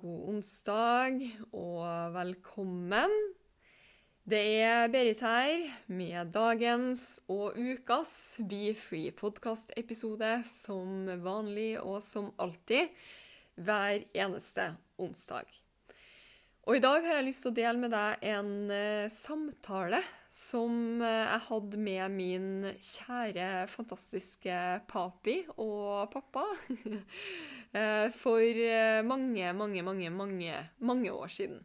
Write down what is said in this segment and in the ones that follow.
god onsdag, og velkommen. Det er Berit her med dagens og ukas Be Free podkast-episode som vanlig og som alltid hver eneste onsdag. Og i dag har jeg lyst til å dele med deg en uh, samtale som uh, jeg hadde med min kjære, fantastiske papi og pappa uh, for mange, mange, mange, mange, mange år siden.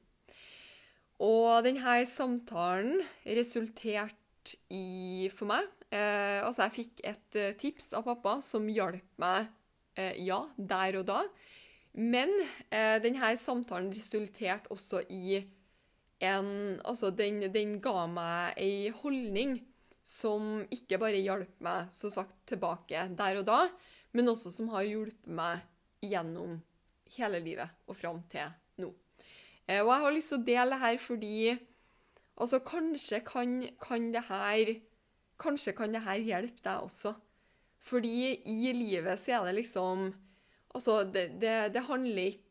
Og denne samtalen resulterte i, for meg Altså, jeg fikk et tips av pappa som hjalp meg, ja, der og da. Men eh, denne samtalen resulterte også i en Altså, den, den ga meg ei holdning som ikke bare hjalp meg, så sagt, tilbake der og da, men også som har hjulpet meg gjennom hele livet og fram til nå. Eh, og jeg har lyst til å dele det her fordi Altså, kanskje kan, kan det her Kanskje kan det her hjelpe deg også. Fordi i livet så er det liksom Altså, det, det, det handler ikke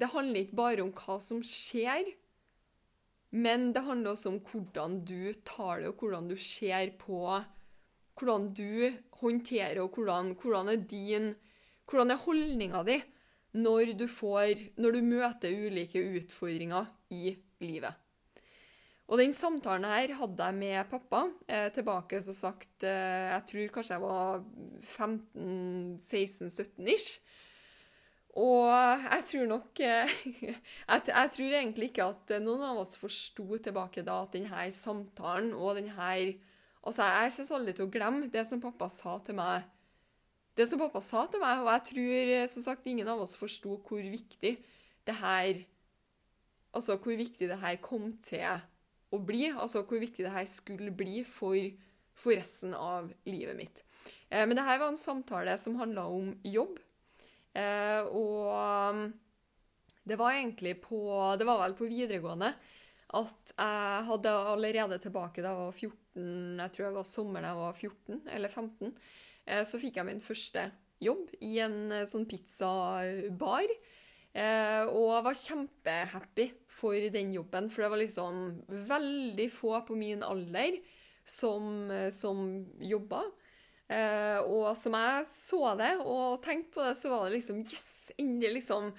Det handler ikke bare om hva som skjer, men det handler også om hvordan du tar det, og hvordan du ser på Hvordan du håndterer, og hvordan, hvordan er din Hvordan er holdninga di når du får Når du møter ulike utfordringer i livet. Og den samtalen her hadde jeg med pappa eh, tilbake så sagt eh, Jeg tror kanskje jeg var 15-16-17 ish. Og jeg tror nok eh, jeg, jeg tror egentlig ikke at noen av oss forsto tilbake da at denne samtalen og denne Altså, jeg kommer aldri til å glemme det som pappa sa til meg. Det som pappa sa til meg, og jeg tror som sagt ingen av oss forsto hvor viktig det her Altså hvor viktig det her kom til å bli. Altså hvor viktig det her skulle bli for, for resten av livet mitt. Eh, men det her var en samtale som handla om jobb. Eh, og um, det var egentlig på Det var vel på videregående at jeg hadde allerede tilbake da jeg var 14, jeg tror jeg var sommeren jeg var 14 eller 15, eh, så fikk jeg min første jobb i en eh, sånn pizzabar. Eh, og jeg var kjempehappy for den jobben, for det var liksom veldig få på min alder som, som jobba. Eh, og som jeg så det og tenkte på det, så var det liksom Yes! Endelig liksom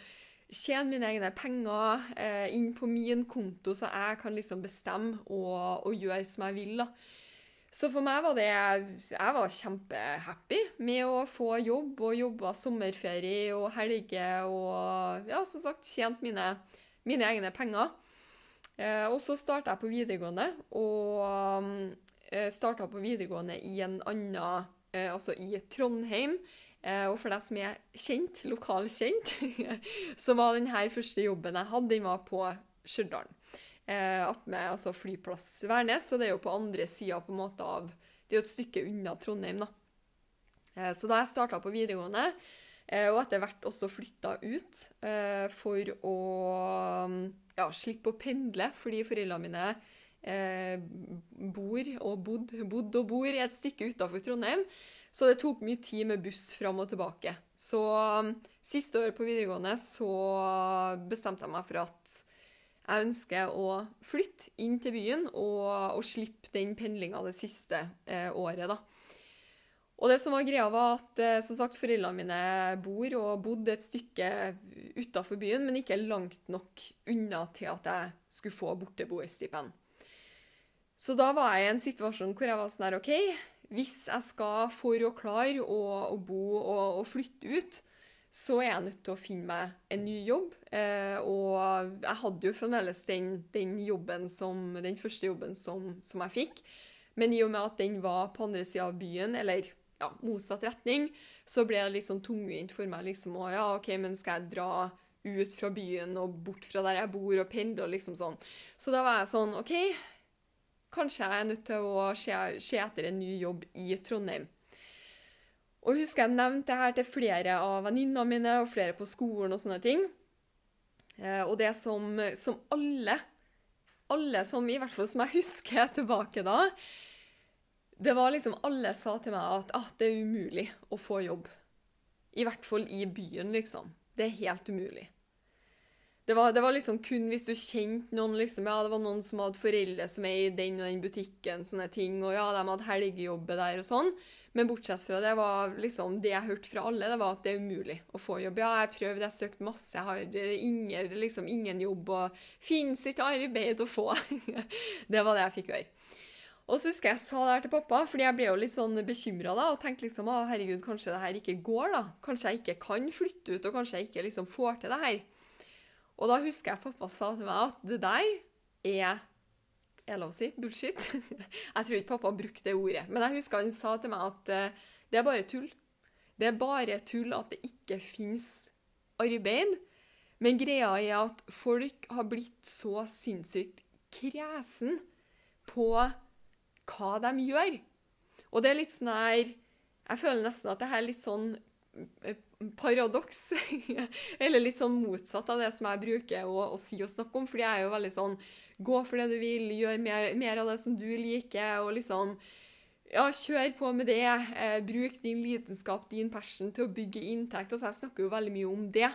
tjene mine egne penger eh, inn på min konto, så jeg kan liksom bestemme og, og gjøre som jeg vil. da. Så for meg var det Jeg var kjempehappy med å få jobb og jobba sommerferie og helger og ja, som sagt tjent mine, mine egne penger. Eh, og så starta jeg på videregående, og eh, starta på videregående i en annen Altså i Trondheim. Eh, og for deg som er kjent, lokalkjent, så var denne første jobben jeg hadde, den var på Stjørdal eh, med altså flyplass Værnes, og det er jo på andre sida på en måte av Det er jo et stykke unna Trondheim, da. Eh, så da jeg starta på videregående, eh, og etter hvert også flytta ut eh, for å ja, slippe å pendle, fordi foreldrene mine eh, bor og bodd, bodd og bor i et stykke utafor Trondheim. Så det tok mye tid med buss fram og tilbake. Så um, siste året på videregående så bestemte jeg meg for at jeg ønsker å flytte inn til byen og, og slippe den pendlinga det siste eh, året, da. Og det som var greia, var at eh, som sagt, foreldrene mine bor og bodde et stykke utafor byen, men ikke langt nok unna til at jeg skulle få borteboerstipend. Så da var jeg i en situasjon hvor jeg var sånn her OK, hvis jeg skal for å klare å, å bo og, å flytte ut, så er jeg nødt til å finne meg en ny jobb. Eh, og jeg hadde jo fremdeles den, den, jobben som, den første jobben som, som, jeg fikk. Men i og med at den var på andre sida av byen, eller ja, motsatt retning, så ble det litt sånn tungvint for meg liksom å Ja, OK, men skal jeg dra ut fra byen og bort fra der jeg bor, og pendle og liksom sånn. Så da var jeg sånn OK, kanskje jeg er nødt til å se, etter en ny jobb i Trondheim. Og husker jeg nevnte det her til flere av venninnene mine og flere på skolen og sånne ting. Eh, og det som, som, alle, alle som i hvert fall som jeg husker tilbake da, det var liksom alle sa til meg at ah, det er umulig å få jobb. I hvert fall i byen, liksom. Det er helt umulig. Det var, det var, liksom kun hvis du kjente noen liksom, Ja, det var noen som hadde foreldre som er i den og den butikken, sånne ting, og ja, de hadde helgejobber der og sånn. Men bortsett fra det var liksom det jeg hørte fra alle, det var at det er umulig å få jobb. Ja, jeg prøvde, jeg søkte masse, jeg har ingen, liksom ingen jobb, og fins ikke arbeid å få. det var det jeg fikk høre. Og så husker jeg jeg sa det her til pappa, fordi jeg ble jo litt sånn bekymra og tenkte liksom å herregud, kanskje det her ikke går, da. Kanskje jeg ikke kan flytte ut, og kanskje jeg ikke liksom får til det her. Og da husker jeg pappa sa til meg at det der er er lov å si bullshit. jeg tror ikke pappa brukte det ordet. Men jeg husker han sa til meg at uh, det er bare tull. Det er bare tull at det ikke fins arbeid. Men greia er at folk har blitt så sinnssykt kresen på hva de gjør. Og det er litt sånn her Jeg føler nesten at det her er litt sånn eh, paradoks. Eller litt sånn motsatt av det som jeg bruker å, å si og snakke om. Fordi jeg er jo veldig sånn Gå for det du vil, gjør mer, mer, av det som du liker, og liksom ja, kjør på med det. Eh, bruk din lidenskap, din passion, til å bygge inntekt. Altså, jeg snakker jo veldig mye om det.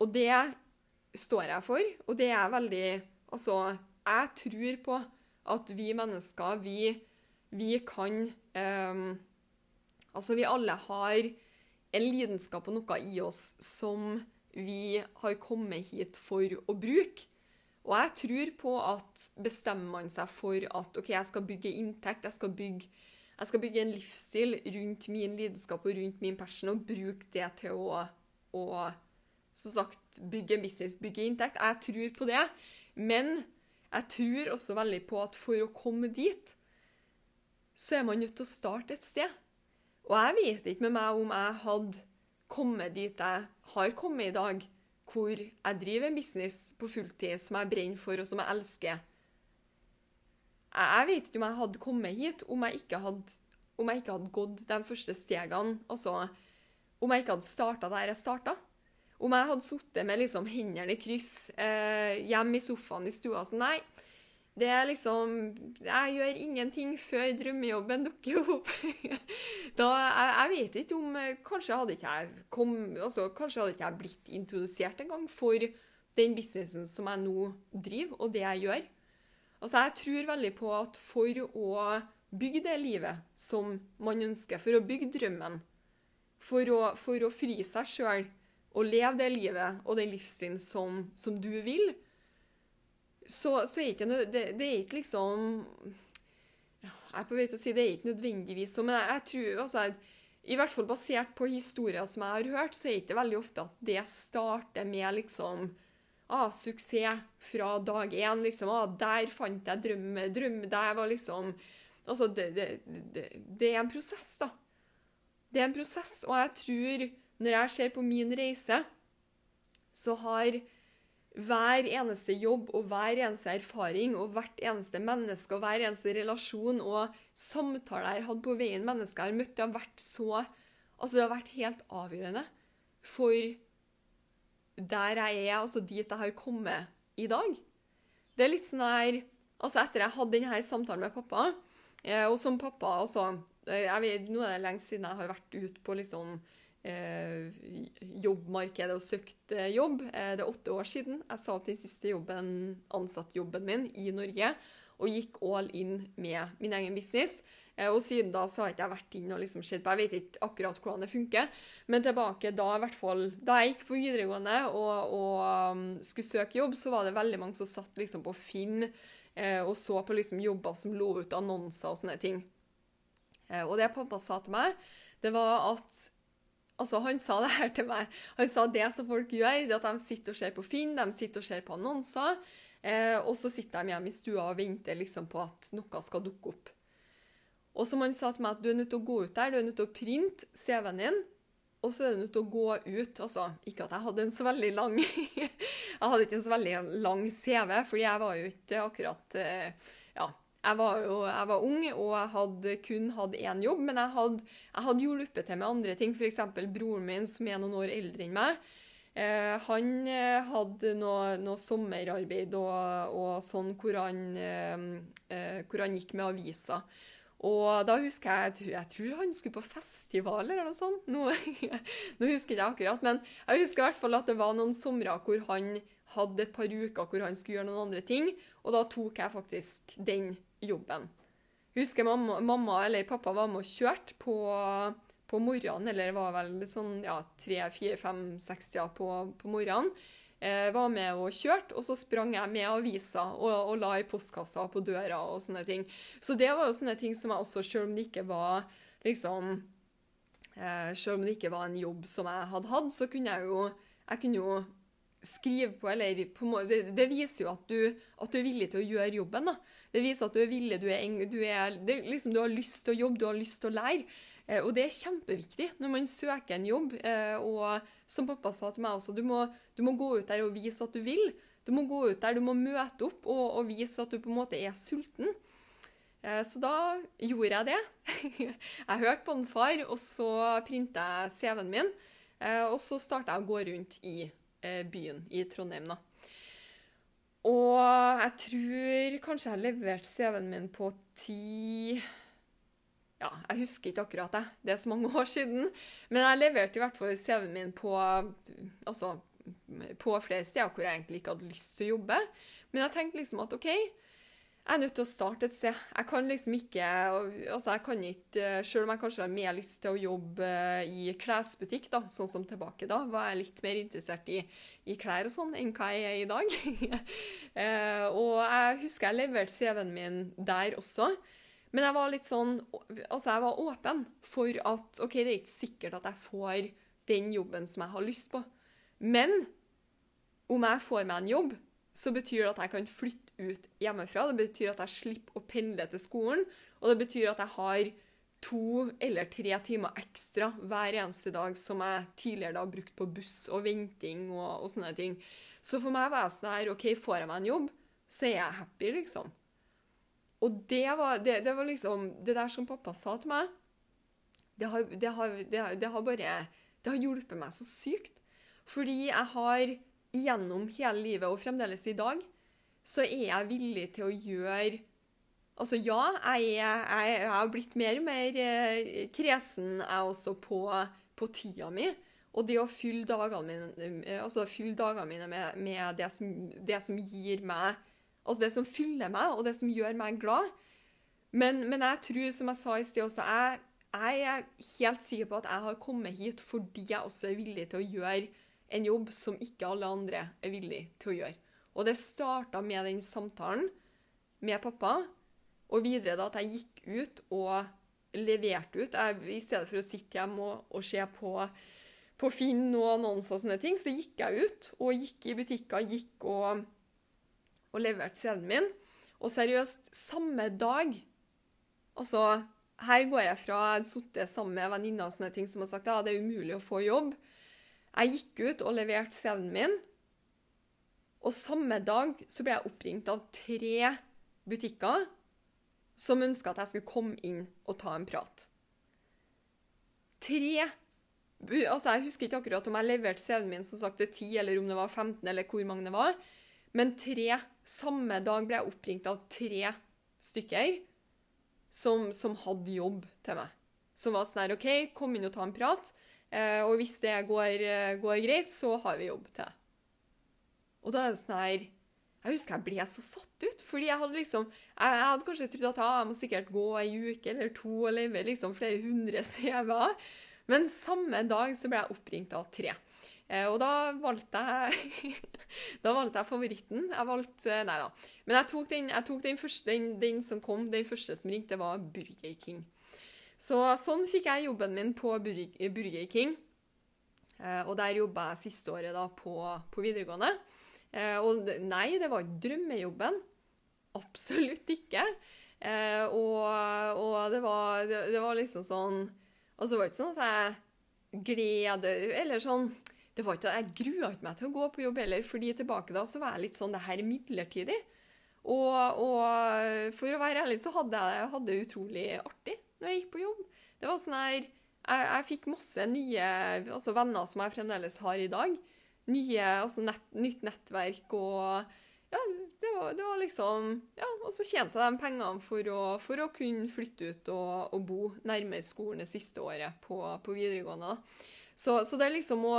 Og det står jeg for, og det er veldig Altså, jeg tror på at vi mennesker, vi, vi kan eh, Altså, vi alle har en lidenskap og noe i oss som vi har kommet hit for å bruke. Og jeg tror på at bestemmer man seg for at OK, jeg skal bygge inntekt, jeg skal bygge, jeg skal bygge en livsstil rundt min lidenskap og rundt min passion, og bruke det til å, å som sagt, bygge en business, bygge inntekt. Jeg tror på det. Men jeg tror også veldig på at for å komme dit, så er man nødt til å starte et sted. Og jeg vet ikke med meg om jeg hadde kommet dit jeg har kommet i dag, hvor jeg driver en business på fulltid som jeg brenner for, og som jeg elsker. Jeg vet ikke om jeg hadde kommet hit om jeg ikke hadde, jeg ikke hadde gått de første stegene. Altså om jeg ikke hadde starta der jeg starta. Om jeg hadde sittet med liksom hendene i kryss eh, hjemme i sofaen i stua sånn Nei, det er liksom Jeg gjør ingenting før drømmejobben dukker opp. da, jeg, jeg, vet ikke om Kanskje hadde ikke jeg kom, altså, kanskje hadde ikke jeg blitt introdusert engang for den businessen som jeg nå driver, og det jeg gjør. Altså, jeg tror veldig på at for å bygge det livet som man ønsker, for å bygge drømmen, for å, for å fri seg sjøl og leve det livet og den livsstilen som, som du vil, så, så er ikke det, det, er ikke liksom Jeg er på vei til å si det er ikke nødvendigvis sånn, men jeg, jeg tror altså, I hvert fall basert på historier som jeg har hørt, så er det ikke veldig ofte at det starter med liksom ah, suksess fra dag én. Liksom, ah, 'Der fant jeg drømme, drømme Der var liksom Altså, det, det, det, er en prosess, da. Det er en prosess, og jeg tror, når jeg ser på min reise, så har hver eneste jobb og hver eneste erfaring og hvert eneste menneske og hver eneste relasjon og samtaler jeg har hatt på veien mennesker jeg har møtt, det har vært så Altså, det har vært helt avgjørende for der jeg er, altså dit jeg har kommet i dag. Det er litt sånn her Altså, etter jeg hadde denne samtalen med pappa, eh, og som pappa altså jeg vet, Nå er det lenge siden jeg har vært ute på liksom eh, jobbmarkedet og søkt eh, jobb. Eh, det er åtte år siden jeg sa opp den siste jobben, ansattjobben min i Norge, og gikk all in med min egen business. Eh, og siden da så har ikke jeg vært inn og liksom sett på Jeg vet ikke akkurat hvordan det funker, men tilbake da i hvert fall Da jeg gikk på videregående og, og um, skulle søke jobb, så var det veldig mange som satt liksom på Finn eh, og så på liksom jobber som lå ut annonser og sånne ting. Eh, og det pappa sa til meg, det var at Altså, Han sa det her til meg. Han sa det som folk gjør, det at de sitter og ser på Finn, de sitter og ser på annonser, eh, og så sitter de hjemme i stua og venter liksom på at noe skal dukke opp. Og som han sa til meg, at du er nødt til å gå ut der, du er nødt til å printe CV-en din, og så er du nødt til å gå ut. Altså, ikke at jeg hadde en så veldig lang Jeg hadde ikke en så veldig lang CV, fordi jeg var jo ikke akkurat eh, jeg var jo jeg var ung, og jeg hadde kun hatt én jobb, men jeg hadde, jeg hadde hjulpet til med andre ting. F.eks. broren min, som er noen år eldre enn meg. Eh, han eh, hadde noe, noe sommerarbeid og, og, sånn hvor han, eh, eh hvor han gikk med aviser. Og da husker jeg Jeg tror han skulle på festival eller noe sånt. Nå, nå husker jeg ikke akkurat, men jeg husker i hvert fall at det var noen somre hvor han hadde et par uker hvor han skulle gjøre noen andre ting, og da tok jeg faktisk den jobben. Husker mamma, mamma eller pappa var med og kjørte på, på morgenen, eller var vel sånn ja, tre, fire, fem, seks ja, på, på morgenen. Eh, var med og kjørte, og så sprang jeg med aviser og, og, la i postkassa på døra og sånne ting. Så det var jo sånne ting som jeg også, selv om det ikke var liksom eh, Selv om det ikke var en jobb som jeg hadde hatt, så kunne jeg jo jeg kunne jo skrive på, eller på det, det, viser jo at du, at du, er villig til å gjøre jobben. da. Det viser at du er villig, du, er, du, er, liksom, du har lyst til å jobbe, du har lyst til å lære. Eh, og det er kjempeviktig når man søker en jobb. Eh, og som pappa sa til meg også, du må, du må, gå ut der og vise at du vil. Du må gå ut der, du må møte opp og, og vise at du på en måte er sulten. Eh, så da gjorde jeg det. jeg hørte på en far, og så printa jeg CV-en min. Og så starta jeg å gå rundt i byen, i Trondheim, da. Og jeg tror kanskje jeg leverte CV-en min på ti ja, jeg husker ikke akkurat det, det er så mange år siden. Men jeg leverte i hvert fall CV-en min på, altså, på flere steder hvor jeg egentlig ikke hadde lyst til å jobbe. Men jeg tenkte liksom at OK, jeg er nødt til å starte et sted. Jeg kan liksom ikke altså jeg kan ikke, Selv om jeg kanskje har mer lyst til å jobbe i klesbutikk, da, sånn som tilbake da, var jeg litt mer interessert i, i klær og sånn enn hva jeg er i dag. eh, og jeg husker jeg leverte CV-en min der også. Men jeg var litt sånn Altså, jeg var åpen for at OK, det er ikke sikkert at jeg får den jobben som jeg har lyst på. Men om jeg får meg en jobb, så betyr det at jeg kan flytte ut hjemmefra. Det betyr at jeg slipper å pendle til skolen, og det betyr at jeg har to eller tre timer ekstra hver eneste dag som jeg tidligere har brukt på buss og venting og, og sånne ting. Så for meg var jeg sånn her OK, får jeg meg en jobb, så er jeg happy, liksom. Og det var, det, det var, liksom Det der som pappa sa til meg, det har, det har, det har bare Det har hjulpet meg så sykt. Fordi jeg har gjennom hele livet, og fremdeles i dag, så er jeg villig til å gjøre Altså, ja, jeg, jeg, jeg har blitt mer og mer eh, kresen, jeg også, på, på tida mi. Og det å fylle dagene mine, eh, altså fylle dagene mine med, med det, som, det, som, gir meg Altså det som fyller meg, og det som gjør meg glad. Men, men jeg tror, som jeg sa i sted også, jeg, jeg, er helt sikker på at jeg har kommet hit fordi jeg også er villig til å gjøre en jobb som ikke alle andre er villig til å gjøre. Og det starta med den samtalen med pappa, og videre da at jeg gikk ut og leverte ut. Jeg, I stedet for å sitte hjemme og, og se på, på Finn og annonser og sånne ting, så gikk jeg ut og gikk i butikker, gikk og og leverte CD-en min. Og seriøst, samme dag Altså, her går jeg fra jeg hadde sittet sammen med venninner og sånne ting som har sagt ja, det er umulig å få jobb. Jeg gikk ut og leverte CD-en min, og samme dag så ble jeg oppringt av tre butikker som ønska at jeg skulle komme inn og ta en prat. Tre Altså, Jeg husker ikke akkurat om jeg leverte CD-en min som sagt til 10, eller om det var 15, eller hvor mange det var. Men tre Samme dag ble jeg oppringt av tre stykker som, som hadde jobb til meg. Som var sånn her OK, kom inn og ta en prat. Eh, og hvis det går, eh, går, greit, så har vi jobb til deg. Og da er det sånn her Jeg husker jeg ble så satt ut. Fordi jeg hadde liksom Jeg, jeg hadde kanskje trodd at ah, jeg må sikkert gå ei uke eller to og leve liksom flere hundre CV-er. Men samme dag så ble jeg oppringt av tre. Eh, og da valgte jeg Da valgte jeg favoritten. Jeg valgte Nei da. Men jeg tok den, jeg tok den første, den, den, som kom, den første som ringte, var Burger King. Så sånn fikk jeg jobben min på Burger King. Eh, og der jobba jeg siste året da på, på videregående. Eh, og nei, det var ikke drømmejobben. Absolutt ikke. Eh, og, og det, var, det, det var liksom sånn Altså, det var ikke sånn at jeg glede Eller sånn det var ikke, Jeg grua ikke meg til å gå på jobb heller, fordi tilbake da så var jeg litt sånn Det her er midlertidig. Og, og for å være ærlig så hadde jeg det utrolig artig når jeg gikk på jobb. Det var sånn her Jeg, jeg fikk masse nye altså venner som jeg fremdeles har i dag. Nye, nett, nytt nettverk og ja, det var, det var liksom Ja, og så tjente jeg de pengene for å, for å kunne flytte ut og, og bo nærmere skolen det siste året på, på videregående. Så, så det er liksom å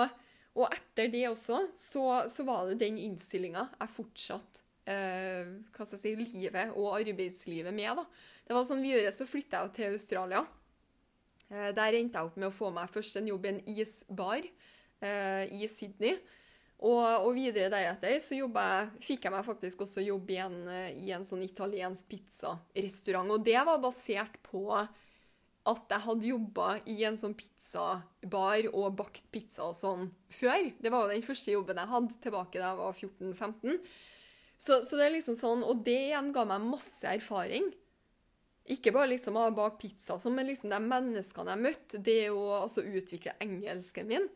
Og etter det også, så, så var det den innstillinga jeg fortsatte eh, hva skal jeg si, livet og arbeidslivet med. da. Det var sånn Videre så flytta jeg til Australia. Eh, der endte jeg opp med å få meg først en jobb i en isbar eh, i Sydney. Og, og videre deretter så jeg, fikk jeg meg faktisk også jobb i en, i en sånn italiensk pizzarestaurant. Og det var basert på at jeg hadde jobba i en sånn pizzabar og bakt pizza og sånn før. Det var jo den første jobben jeg hadde tilbake da jeg var 14-15. Så, så det er liksom sånn, Og det igjen ga meg masse erfaring. Ikke bare liksom å bake pizza, sånn, men liksom de menneskene jeg møtte, det å altså, utvikle engelsken min.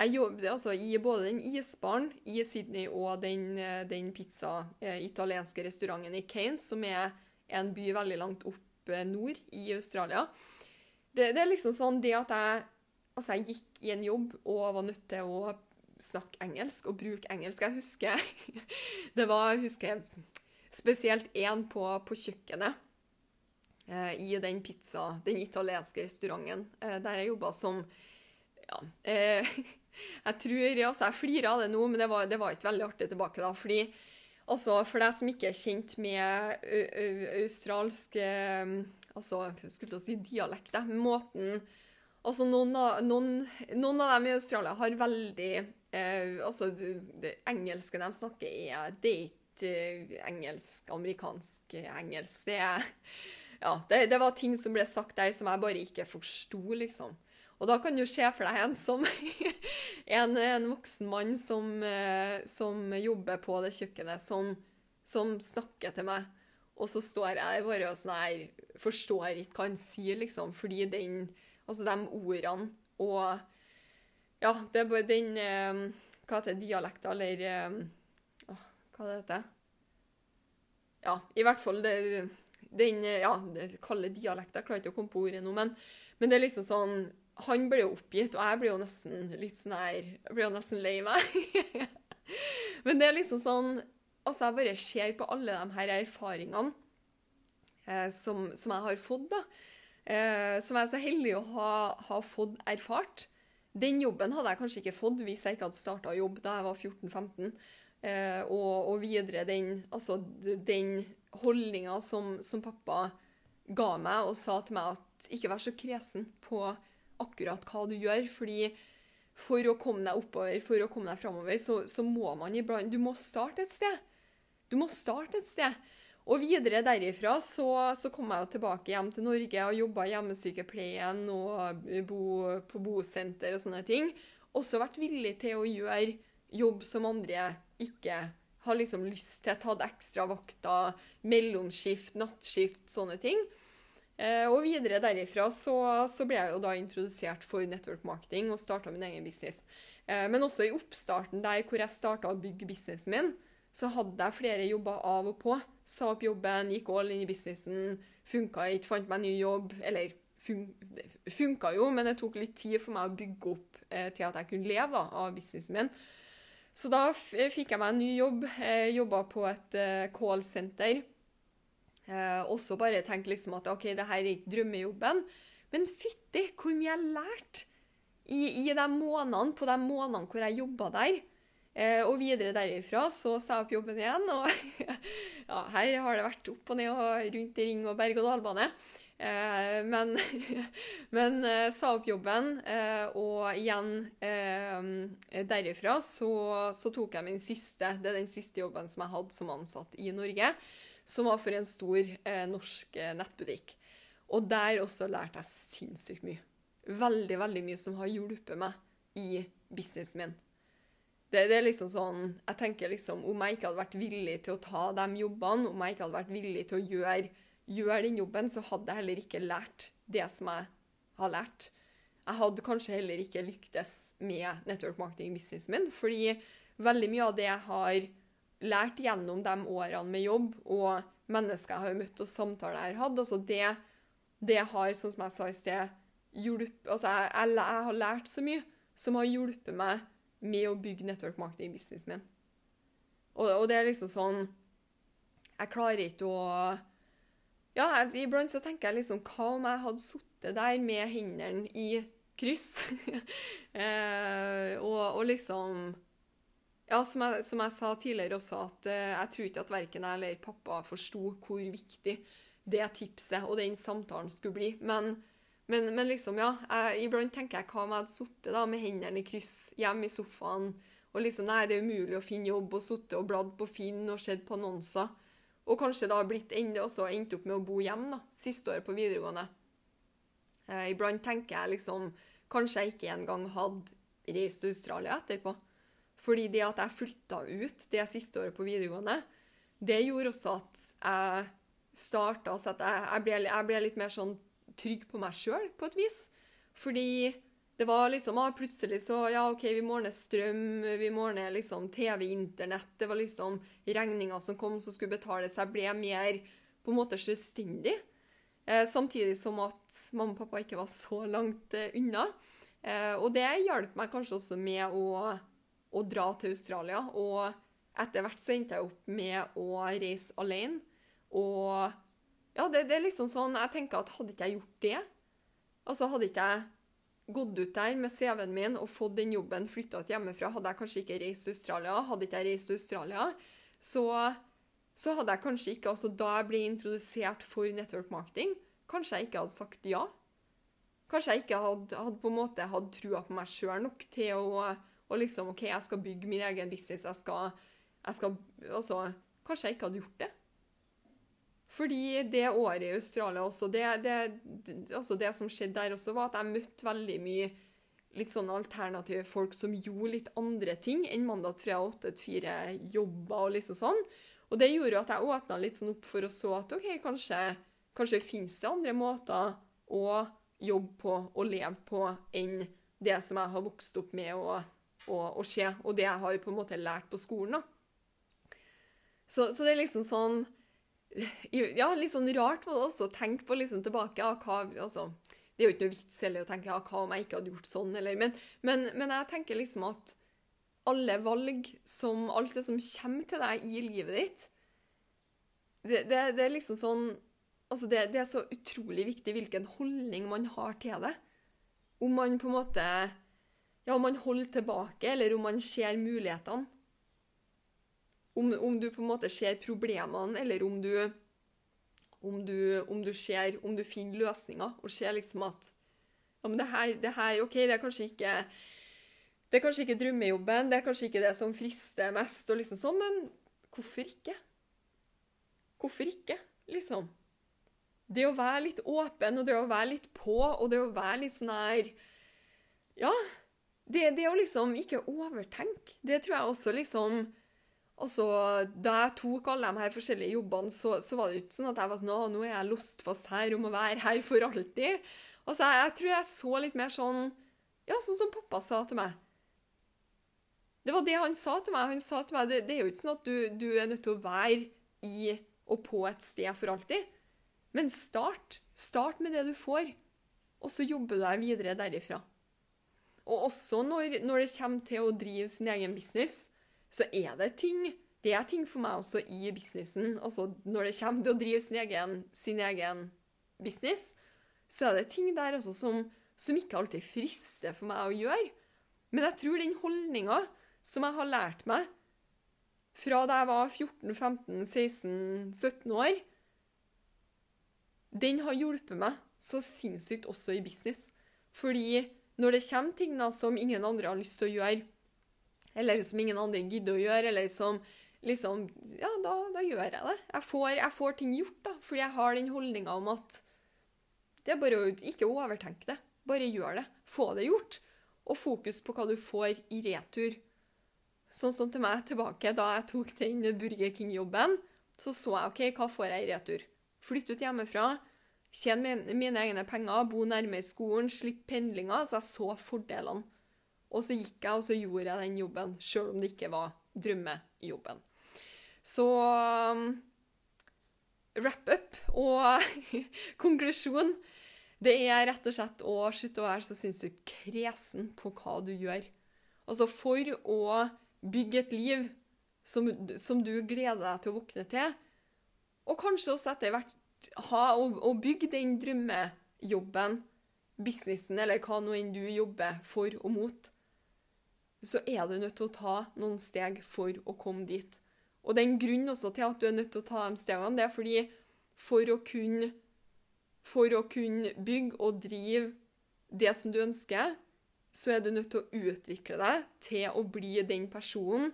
Jeg jobbet altså i både den isbaren i Sydney og den, eh, den pizza, eh, italienske restauranten i Kanes, som er en by veldig langt opp eh, nord i Australia. Det, det er liksom sånn det at jeg Altså, jeg gikk i en jobb og var nødt til å snakke engelsk og bruke engelsk. Jeg husker Det var jeg husker spesielt én på, på kjøkkenet i den pizza, den italienske restauranten der jeg jobba som Ja. Eh, jeg tror Altså, jeg flirer av det nå, men det var, det var ikke veldig artig tilbake da. fordi altså, For deg som ikke er kjent med australsk eh, Altså, skulle til å si dialekt, måten Altså, noen av, noen, noen av dem i Australia har veldig eh, Altså, det, engelske de snakker, er Det ikke eh, engelsk, amerikansk eh, engelsk. Det er Ja, det, det var ting som ble sagt der som jeg bare ikke forsto, liksom. Og da kan du se for deg en som en, en voksen mann som, eh, som jobber på det kjøkkenet, som, som snakker til meg. Og så står jeg bare og sånn her Forstår ikke hva han sier, liksom. Fordi den Altså de ordene og Ja, det er bare den eh, Hva heter det? Dialekta, eller å, åh, Hva det heter Ja, i hvert fall det, den eh, Ja, det kalde dialekta. Jeg klarer ikke å komme på ordet nå, men, men det er liksom sånn Han ble jo oppgitt, og jeg ble jo nesten litt sånn her Jeg jo nesten lei meg. men det er liksom sånn Altså, jeg bare ser på alle de her erfaringene eh, som, som jeg har fått, da. Eh, som jeg er så heldig å ha, ha fått erfart. Den jobben hadde jeg kanskje ikke fått hvis jeg ikke hadde starta jobb da jeg var 14-15. Eh, og, og videre den, altså, den holdninga som, som pappa ga meg og sa til meg at ikke vær så kresen på akkurat hva du gjør, fordi for å komme deg oppover, for å komme deg framover, så, så må man iblant Du må starte et sted. Du må starte et sted. Og videre derifra så, så kom jeg jo tilbake hjem til Norge og jobba i hjemmesykepleien og bo på bosenter og sånne ting. Også vært villig til å gjøre jobb som andre ikke har liksom lyst til. Tatt ekstra vakter, mellomskift, nattskift, sånne ting. Eh, og videre derifra så, så ble jeg jo da introdusert for network marketing og starta min egen business. Eh, men også i oppstarten der hvor jeg starta å bygge businessen min, så hadde jeg flere jobber av og på. Sa opp jobben, gikk all inn i businessen, funka ikke, fant meg ny jobb. Eller fun funka jo, men det tok litt tid for meg å bygge opp eh, til at jeg kunne leve av businessen min. Så da fikk jeg meg en ny jobb. Eh, Jobba på et eh, callsenter. Eh, også bare tenke liksom at OK, det her er ikke drømmejobben. Men fytti, hvor mye jeg lærte i, i de månedene, på de månedene hvor jeg jobba der. Eh, og videre derifra så sa jeg opp jobben igjen, og ja, her har det vært opp og ned og rundt i ring og berg-og-dal-bane. Eh, men men eh, sa opp jobben, eh, og igjen eh, derifra så, så tok jeg min siste Det er den siste jobben som jeg hadde som ansatt i Norge, som var for en stor eh, norsk eh, nettbutikk. Og der også lærte jeg sinnssykt mye. Veldig, veldig mye som har hjulpet meg i businessen min. Det, det, er liksom sånn Jeg tenker liksom Om jeg ikke hadde vært villig til å ta de jobbene, om jeg ikke hadde vært villig til å gjøre, gjøre den jobben, så hadde jeg heller ikke lært det som jeg har lært. Jeg hadde kanskje heller ikke lyktes med network marketing businessen min, fordi veldig mye av det jeg har lært gjennom de årene med jobb og mennesker jeg har møtt og samtaler jeg har hatt, altså det, det har, sånn som jeg sa i sted, hjulpet Altså, jeg, jeg, jeg har lært så mye som har hjulpet meg med å bygge network marketing-businessen min. Og, og, det er liksom sånn Jeg klarer ikke å Ja, iblant så tenker jeg liksom Hva om jeg hadde sittet der med hendene i kryss? eh, og, og, liksom Ja, som jeg, som jeg, sa tidligere også, at eh, jeg tror ikke at verken jeg eller pappa forsto hvor viktig det tipset og den samtalen skulle bli. Men men, men liksom, ja. Jeg, iblant tenker jeg hva om jeg hadde sittet med hendene i kryss hjemme i sofaen og liksom Nei, det er umulig å finne jobb, og sittet og bladd på Finn og sett på annonser. Og kanskje da blitt enda også endt opp med å bo hjemme, da, siste året på videregående. Eh, iblant tenker jeg liksom Kanskje jeg ikke engang hadde reist til Australia etterpå. Fordi det at jeg flytta ut det siste året på videregående, det gjorde også at jeg starta Så at jeg, jeg, ble, jeg ble litt mer sånn trygg på meg sjøl, på et vis. Fordi det var liksom ah, Plutselig så Ja, OK, vi må ned strøm, vi må ned liksom TV, internett. Det var liksom regninger som kom som skulle betales. Jeg ble mer på en måte selvstendig. Eh, samtidig som at mamma og pappa ikke var så langt eh, unna. Eh, og det hjalp meg kanskje også med å, å, dra til Australia. Og etter hvert så endte jeg opp med å reise alene. Og ja, det, det, er liksom sånn Jeg tenker at hadde ikke jeg gjort det, altså hadde ikke jeg gått ut der med CV-en min og fått den jobben flytta hjemmefra, hadde jeg kanskje ikke reist til Australia. Hadde ikke jeg reist til Australia, så, så hadde jeg kanskje ikke Altså da jeg ble introdusert for network marketing, kanskje jeg ikke hadde sagt ja. Kanskje jeg ikke hadde, hadde på en måte hatt trua på meg sjøl nok til å, å, liksom OK, jeg skal bygge min egen business, jeg skal, jeg skal Altså, kanskje jeg ikke hadde gjort det. Fordi det året i Australia også, det, det, altså det som skjedde der også, var at jeg møtte veldig mye litt sånn alternative folk som gjorde litt andre ting enn mandag, fra åtte til fire jobber og liksom sånn. Og det gjorde at jeg åpna litt sånn opp for å så at OK, kanskje, kanskje finnes det andre måter å jobbe på og leve på enn det som jeg har vokst opp med å, å, å skje, og det jeg har på en måte lært på skolen. da. Så, så det er liksom sånn ja, litt sånn rart var det også å tenke på liksom tilbake. Ja, hva, altså, det er jo ikke noe vits heller å tenke ja, hva om jeg ikke hadde gjort sånn, eller men, men, men, jeg tenker liksom at alle valg som Alt det som kommer til deg i livet ditt, det, det, det er liksom sånn Altså, det, det, er så utrolig viktig hvilken holdning man har til det. Om man på en måte Ja, om man holder tilbake, eller om man ser mulighetene. Om, om, du på en måte ser problemene, eller om du, om du, om du, ser, om du finner løsninger, og ser liksom at ja, men det her, det her OK, det er kanskje ikke det er kanskje ikke drømmejobben, det er kanskje ikke det som frister mest, og liksom sånn, men hvorfor ikke? Hvorfor ikke, liksom? Det å være litt åpen, og det å være litt på, og det å være litt sånn her Ja. Det, det å liksom ikke overtenke, det tror jeg også liksom og så, Da jeg tok alle de her forskjellige jobbene, så, så var det ikke sånn at jeg var sånn nå er jeg låst fast her og må være her for alltid. Altså, jeg, jeg tror jeg så litt mer sånn Ja, sånn som pappa sa til meg. Det var det han sa til meg. Han sa til meg det, det er jo ikke sånn at du, du, er nødt til å være i og på et sted for alltid. Men start. Start med det du får, og så jobber du deg videre derifra. Og også når, når det kommer til å drive sin egen business, så er det ting Det er ting for meg også i businessen. Altså når det kommer til å drive sin egen, sin egen business, så er det ting der også som, som ikke alltid frister for meg å gjøre. Men jeg tror den holdninga som jeg har lært meg fra da jeg var 14-15-16-17 år, den har hjulpet meg så sinnssykt også i business. Fordi når det kommer ting da som ingen andre har lyst til å gjøre, eller som ingen andre gidder å gjøre, eller som liksom Ja, da, da gjør jeg det. Jeg får, jeg får, ting gjort, da, fordi jeg har den holdninga om at det er bare å ikke overtenke det. Bare gjør det. Få det gjort. og fokus på hva du får i retur. Sånn som til meg tilbake da jeg tok den Burger King-jobben, så så jeg OK, hva får jeg i retur? Flytte ut hjemmefra, tjene mine egne penger, bo nærme skolen, slippe pendlinger. Så jeg så fordelene. Og så gikk jeg og så gjorde jeg den jobben, sjøl om det ikke var drømmejobben. Så um, wrap up og konklusjon. Det er rett og slett å slutte å være så sinnssykt kresen på hva du gjør. Altså for å bygge et liv som, som, du gleder deg til å våkne til, og kanskje også etter hvert ha og, og bygge den drømmejobben, businessen eller hva nå enn du jobber for og mot, så er du nødt til å ta noen steg for å komme dit. Og den grunnen også til at du er nødt til å ta de stegene, det er fordi for å kunne, for å kunne bygge og drive det som du ønsker, så er du nødt til å utvikle deg til å bli den personen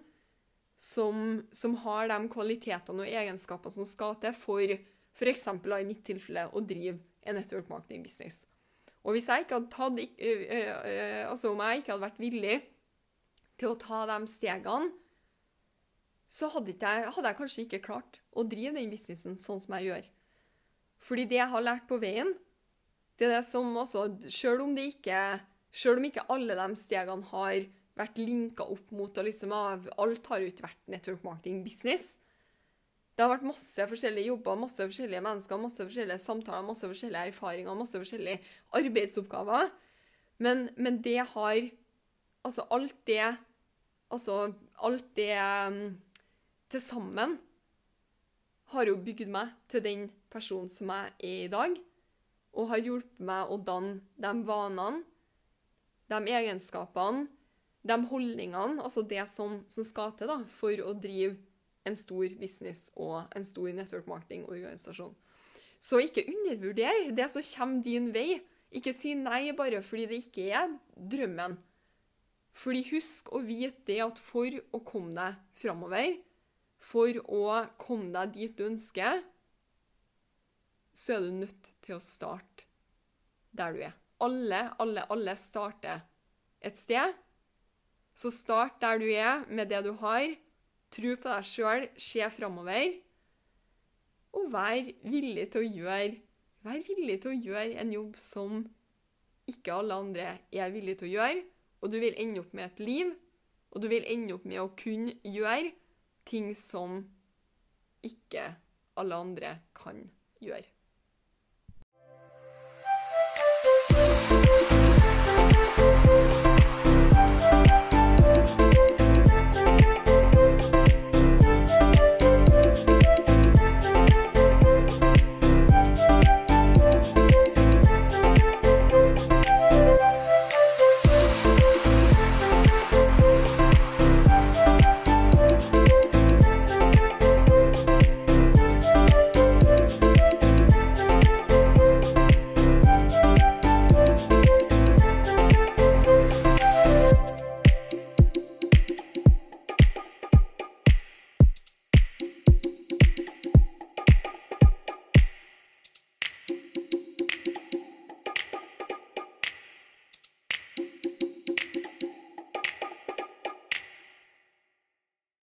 som, som har de kvalitetene og egenskapene som skal til for f.eks. i mitt tilfelle å drive en network marketing business. Og hvis jeg ikke hadde tatt, altså om jeg ikke hadde vært villig til å ta de stegene, så hadde, jeg, hadde jeg kanskje ikke klart å drive den businessen sånn som jeg gjør. Fordi det jeg har lært på veien, det er det som også Selv om det ikke Selv om ikke alle de stegene har vært linka opp mot og liksom Alt har jo ikke vært network marketing business. Det har vært masse forskjellige jobber, masse forskjellige mennesker, masse forskjellige samtaler, masse forskjellige erfaringer, masse forskjellige arbeidsoppgaver. Men, men det har Altså, alt det Altså, alt det um, til sammen har jo bygd meg til den personen som jeg er i dag, og har hjulpet meg å danne de vanene, de egenskapene, de holdningene, altså det som, som skal til da, for å drive en stor business og en stor network marketing-organisasjon. Så ikke undervurder det som kommer din vei. Ikke si nei bare fordi det ikke er drømmen. Fordi husk å vite det at for å komme deg framover, for å komme deg dit du ønsker, så er du nødt til å starte der du er. Alle, alle, alle starter et sted. Så start der du er, med det du har. Tro på deg sjøl, se framover. Og vær villig til å gjøre Vær villig til å gjøre en jobb som ikke alle andre er villige til å gjøre. Og du vil ende opp med et liv, og du vil ende opp med å kunne gjøre ting som ikke alle andre kan gjøre.